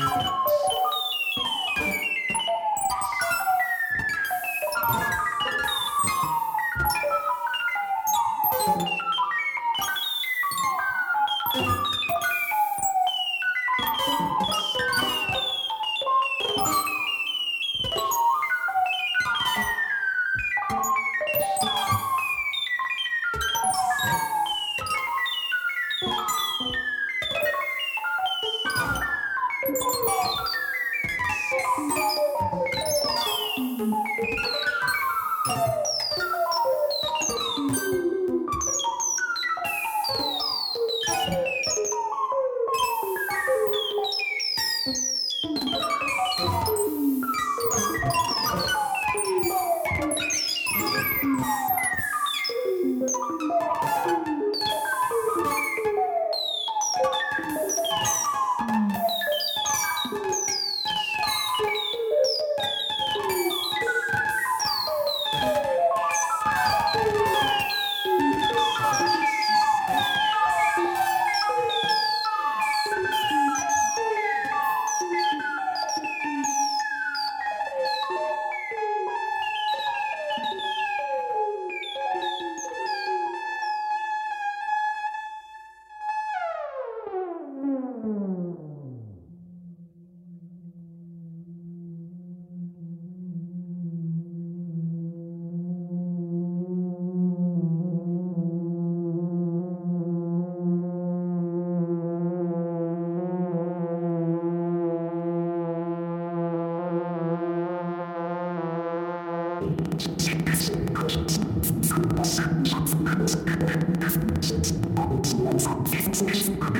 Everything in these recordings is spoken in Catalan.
you 私たちはこっちのほうが全然違う。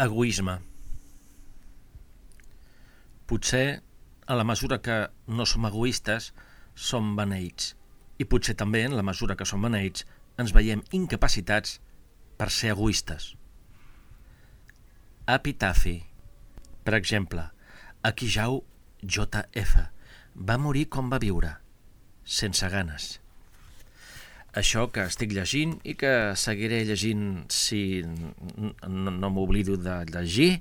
Egoisme. Potser, a la mesura que no som egoistes, som beneïts. I potser també, en la mesura que som beneïts, ens veiem incapacitats per ser egoistes. Epitafi. Per exemple, aquí jau JF. Va morir com va viure, sense ganes. Això que estic llegint i que seguiré llegint si no, no m'oblido de llegir,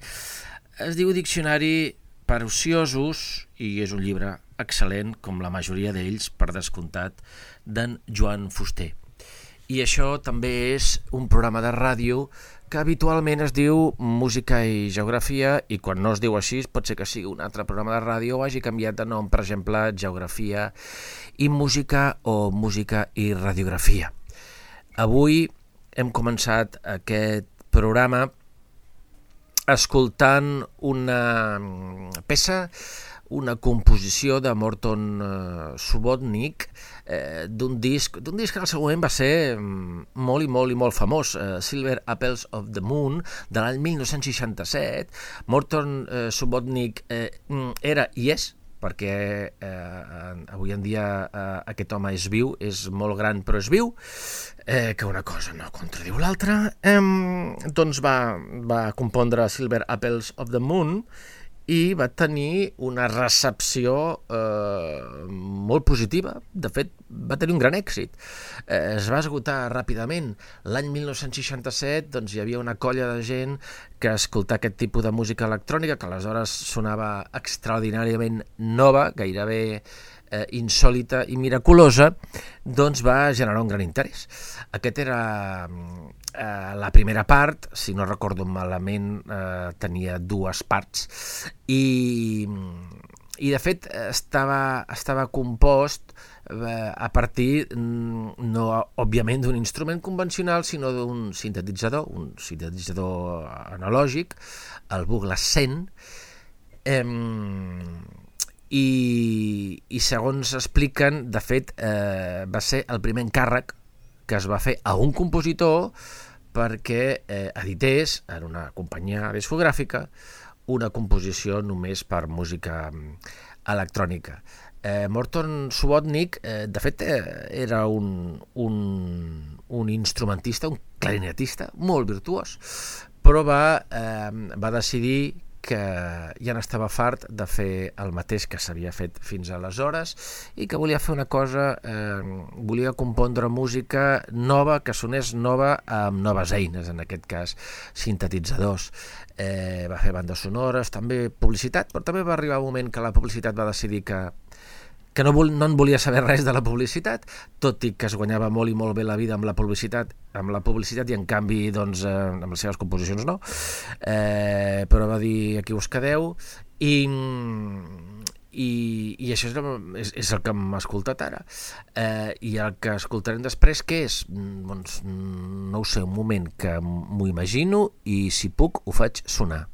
es diu Diccionari per ociosos i és un llibre excel·lent, com la majoria d'ells, per descomptat, d'en Joan Fuster. I això també és un programa de ràdio que habitualment es diu Música i Geografia i quan no es diu així pot ser que sigui un altre programa de ràdio o hagi canviat de nom, per exemple, Geografia i Música o Música i Radiografia. Avui hem començat aquest programa escoltant una peça una composició de Morton uh, Subotnik eh, d'un disc, d'un disc que al seu moment va ser mm, molt i molt i molt famós, eh, Silver Apples of the Moon, de l'any 1967. Morton eh, Subotnik eh, mm, era i és perquè eh, avui en dia eh, aquest home és viu, és molt gran però és viu, eh, que una cosa no contradiu l'altra, eh, doncs va, va compondre Silver Apples of the Moon, i va tenir una recepció eh, molt positiva. De fet, va tenir un gran èxit. Eh, es va esgotar ràpidament. L'any 1967 doncs, hi havia una colla de gent que escoltar aquest tipus de música electrònica, que aleshores sonava extraordinàriament nova, gairebé eh, insòlita i miraculosa, doncs va generar un gran interès. Aquest era eh, la primera part, si no recordo malament, eh, tenia dues parts. I, i de fet estava, estava compost eh, a partir, mm, no òbviament d'un instrument convencional, sinó d'un sintetitzador, un sintetitzador analògic, el Douglas 100, eh, i, i segons expliquen, de fet, eh, va ser el primer encàrrec que es va fer a un compositor perquè eh, edités en una companyia discogràfica una composició només per música mm, electrònica. Eh, Morton Subotnik, eh, de fet, eh, era un, un, un instrumentista, un clarinetista molt virtuós, però va, eh, va decidir que ja n'estava fart de fer el mateix que s'havia fet fins aleshores i que volia fer una cosa, eh, volia compondre música nova, que sonés nova amb noves eines, en aquest cas sintetitzadors. Eh, va fer bandes sonores, també publicitat, però també va arribar un moment que la publicitat va decidir que que no, no en volia saber res de la publicitat, tot i que es guanyava molt i molt bé la vida amb la publicitat, amb la publicitat i en canvi doncs, eh, amb les seves composicions no. Eh, però va dir aquí us quedeu i, i, i això és, és, és el que hem escoltat ara. Eh, I el que escoltarem després, què és? Doncs, no ho sé, un moment que m'ho imagino i si puc ho faig sonar.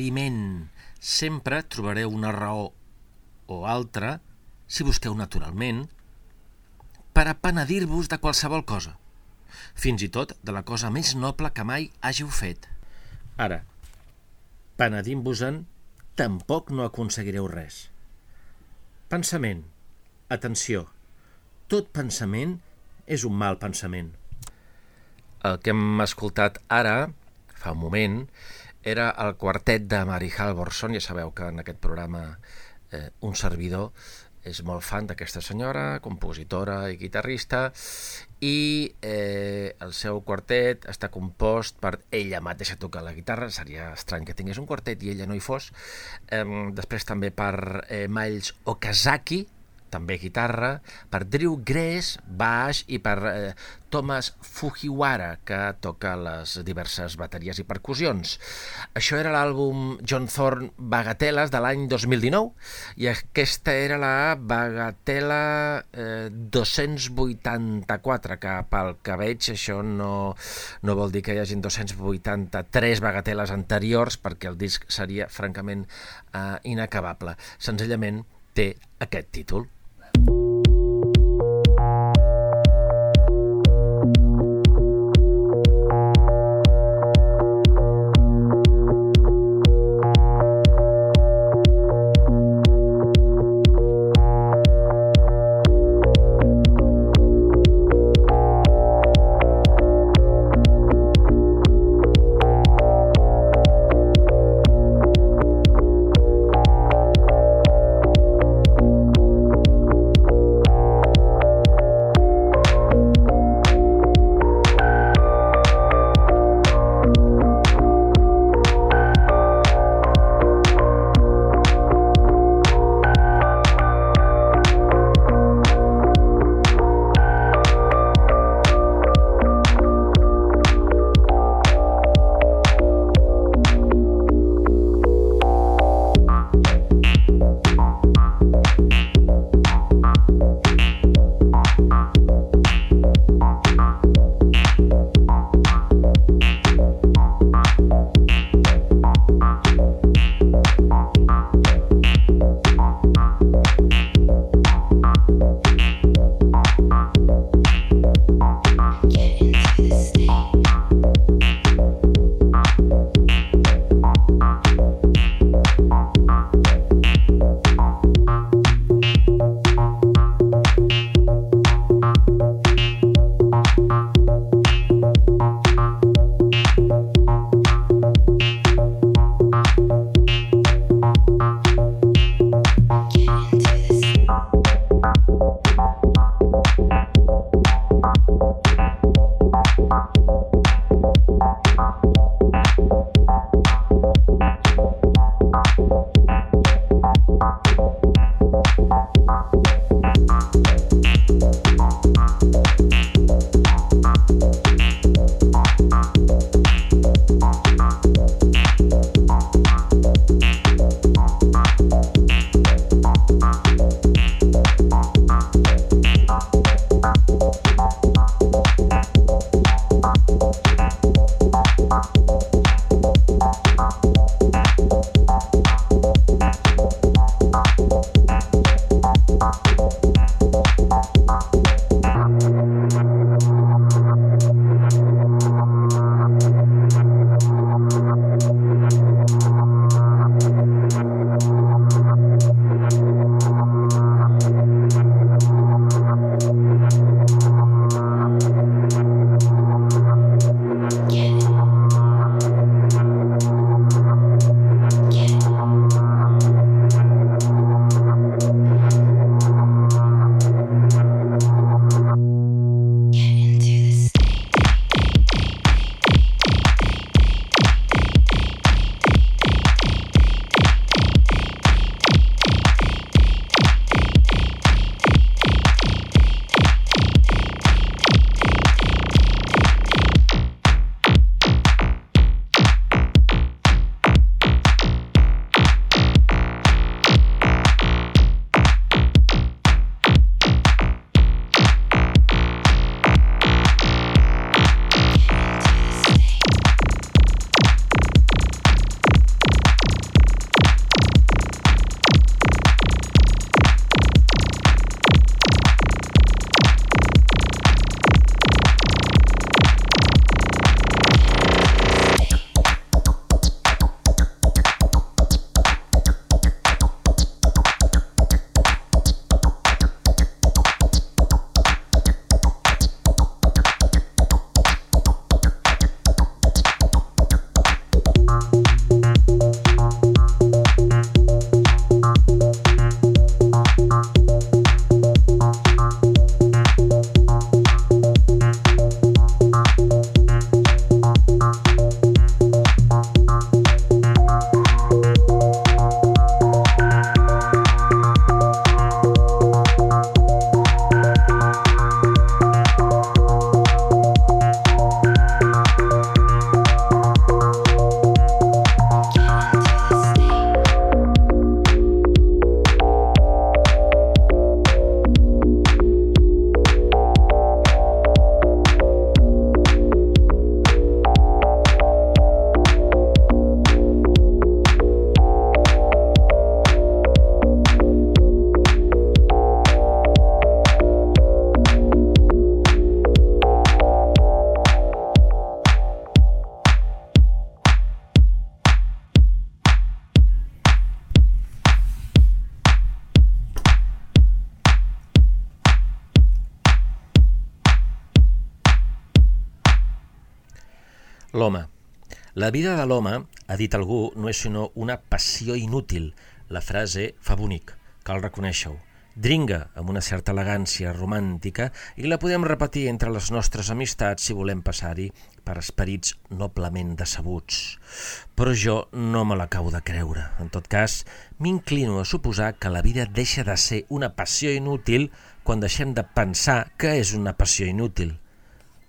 Penediment. Sempre trobareu una raó o altra, si busqueu naturalment, per a penedir-vos de qualsevol cosa, fins i tot de la cosa més noble que mai hàgiu fet. Ara, penedint-vos-en, tampoc no aconseguireu res. Pensament. Atenció. Tot pensament és un mal pensament. El que hem escoltat ara, fa un moment, era el quartet de Mary Halvorson. Ja sabeu que en aquest programa eh, un servidor és molt fan d'aquesta senyora, compositora i guitarrista, i eh, el seu quartet està compost per ella mateixa tocar la guitarra, seria estrany que tingués un quartet i ella no hi fos, eh, després també per eh, Miles Okazaki, també guitarra, per Drew Gress, baix, i per eh, Thomas Fujiwara, que toca les diverses bateries i percussions. Això era l'àlbum John Thorne Bagateles de l'any 2019, i aquesta era la Bagatela eh, 284, que pel que veig això no, no vol dir que hi hagin 283 bagateles anteriors, perquè el disc seria francament eh, inacabable. Senzillament té aquest títol. La vida de l'home, ha dit algú, no és sinó una passió inútil. La frase fa bonic, cal reconèixer-ho. Dringa, amb una certa elegància romàntica, i la podem repetir entre les nostres amistats si volem passar-hi per esperits noblement decebuts. Però jo no me l'acabo de creure. En tot cas, m'inclino a suposar que la vida deixa de ser una passió inútil quan deixem de pensar que és una passió inútil.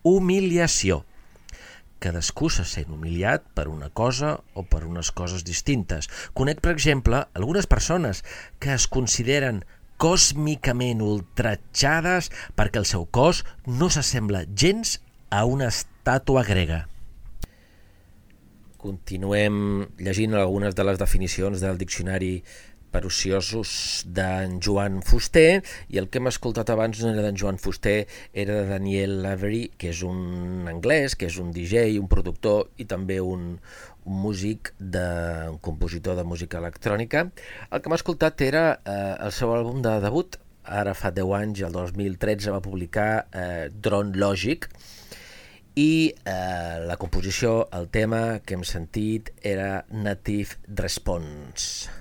Humiliació. Cadascú se sent humiliat per una cosa o per unes coses distintes. Conec, per exemple, algunes persones que es consideren còsmicament ultratjades perquè el seu cos no s'assembla gens a una estàtua grega. Continuem llegint algunes de les definicions del diccionari per ociosos d'en Joan Fuster i el que hem escoltat abans no era d'en Joan Fuster, era de Daniel Lavery, que és un anglès, que és un DJ, un productor i també un, un músic, de, un compositor de música electrònica. El que hem escoltat era eh, el seu àlbum de debut, ara fa 10 anys, el 2013 va publicar eh, Drone Logic, i eh, la composició, el tema que hem sentit era Native Response.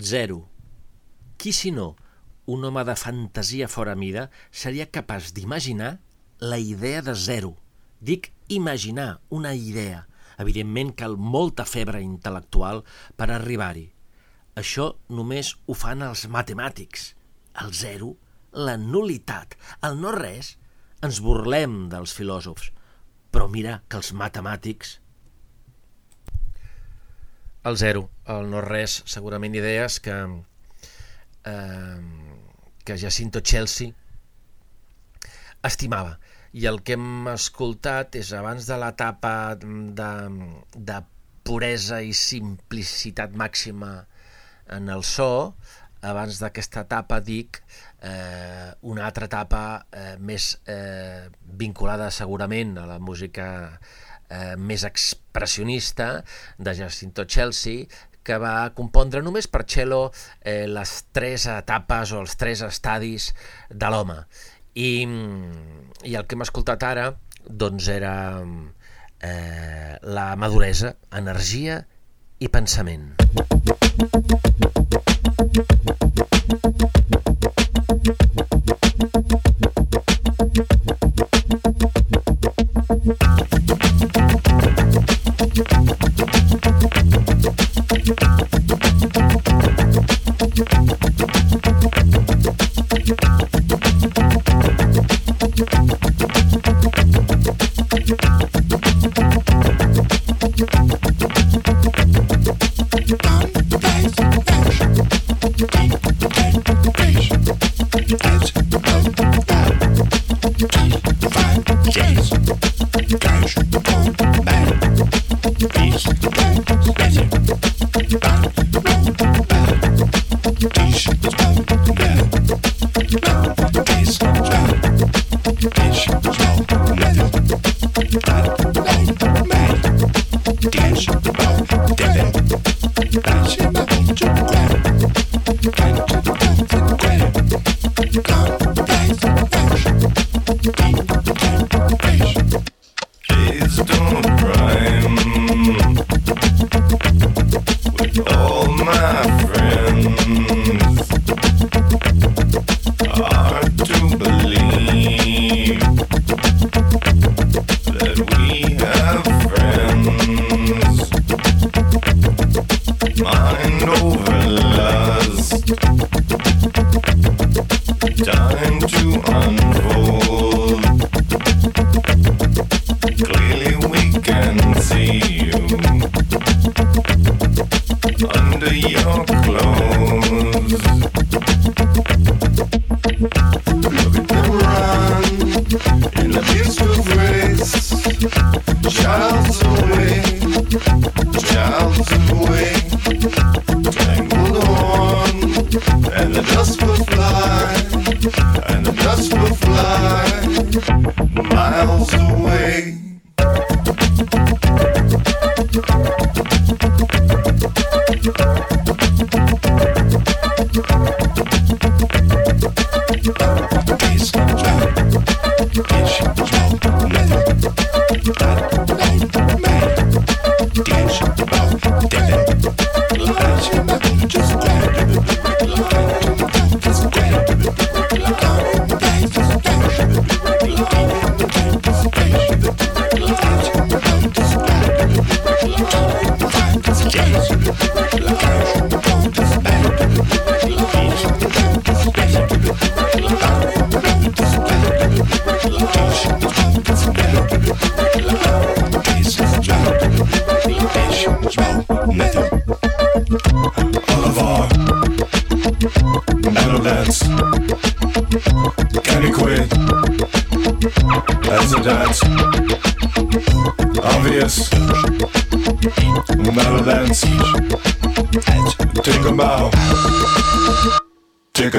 Zero. Qui, si no, un home de fantasia fora mida, seria capaç d'imaginar la idea de zero. Dic imaginar una idea. Evidentment cal molta febre intel·lectual per arribar-hi. Això només ho fan els matemàtics. El zero, la nulitat, el no res, ens burlem dels filòsofs. Però mira que els matemàtics el zero, el no res, segurament idees que, eh, que Jacinto Chelsea estimava. I el que hem escoltat és abans de l'etapa de, de puresa i simplicitat màxima en el so, abans d'aquesta etapa dic eh, una altra etapa eh, més eh, vinculada segurament a la música eh, més expressionista de Jacinto Chelsea, que va compondre només per cello eh, les tres etapes o els tres estadis de l'home. I, I el que hem escoltat ara doncs era eh, la maduresa, energia i pensament. that we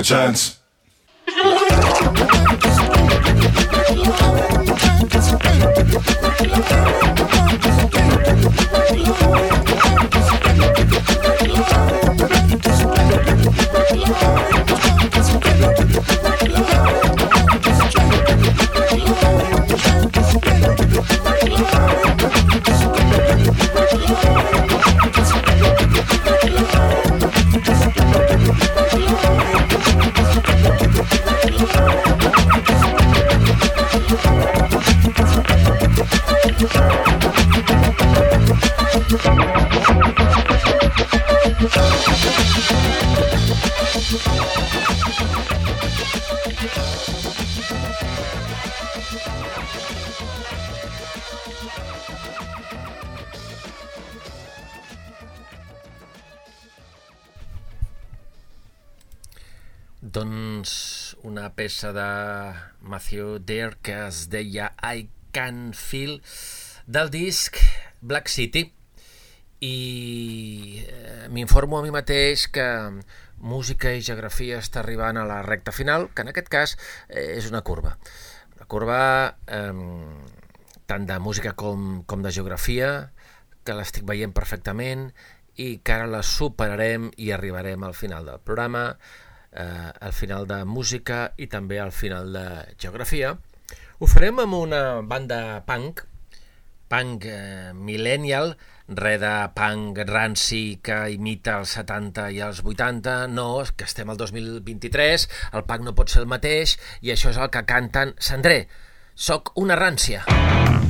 Chance. Doncs una peça de Matthew Dare que es deia I Can Feel del disc Black City i eh, m'informo a mi mateix que música i geografia està arribant a la recta final, que en aquest cas eh, és una curva. Una curva eh, tant de música com, com de geografia, que l'estic veient perfectament i que ara la superarem i arribarem al final del programa, eh, al final de música i també al final de geografia. Ho farem amb una banda punk, punk eh, millennial, res de punk ranci que imita els 70 i els 80, no, que estem al 2023, el punk no pot ser el mateix i això és el que canten Sandré, soc una rància. Sóc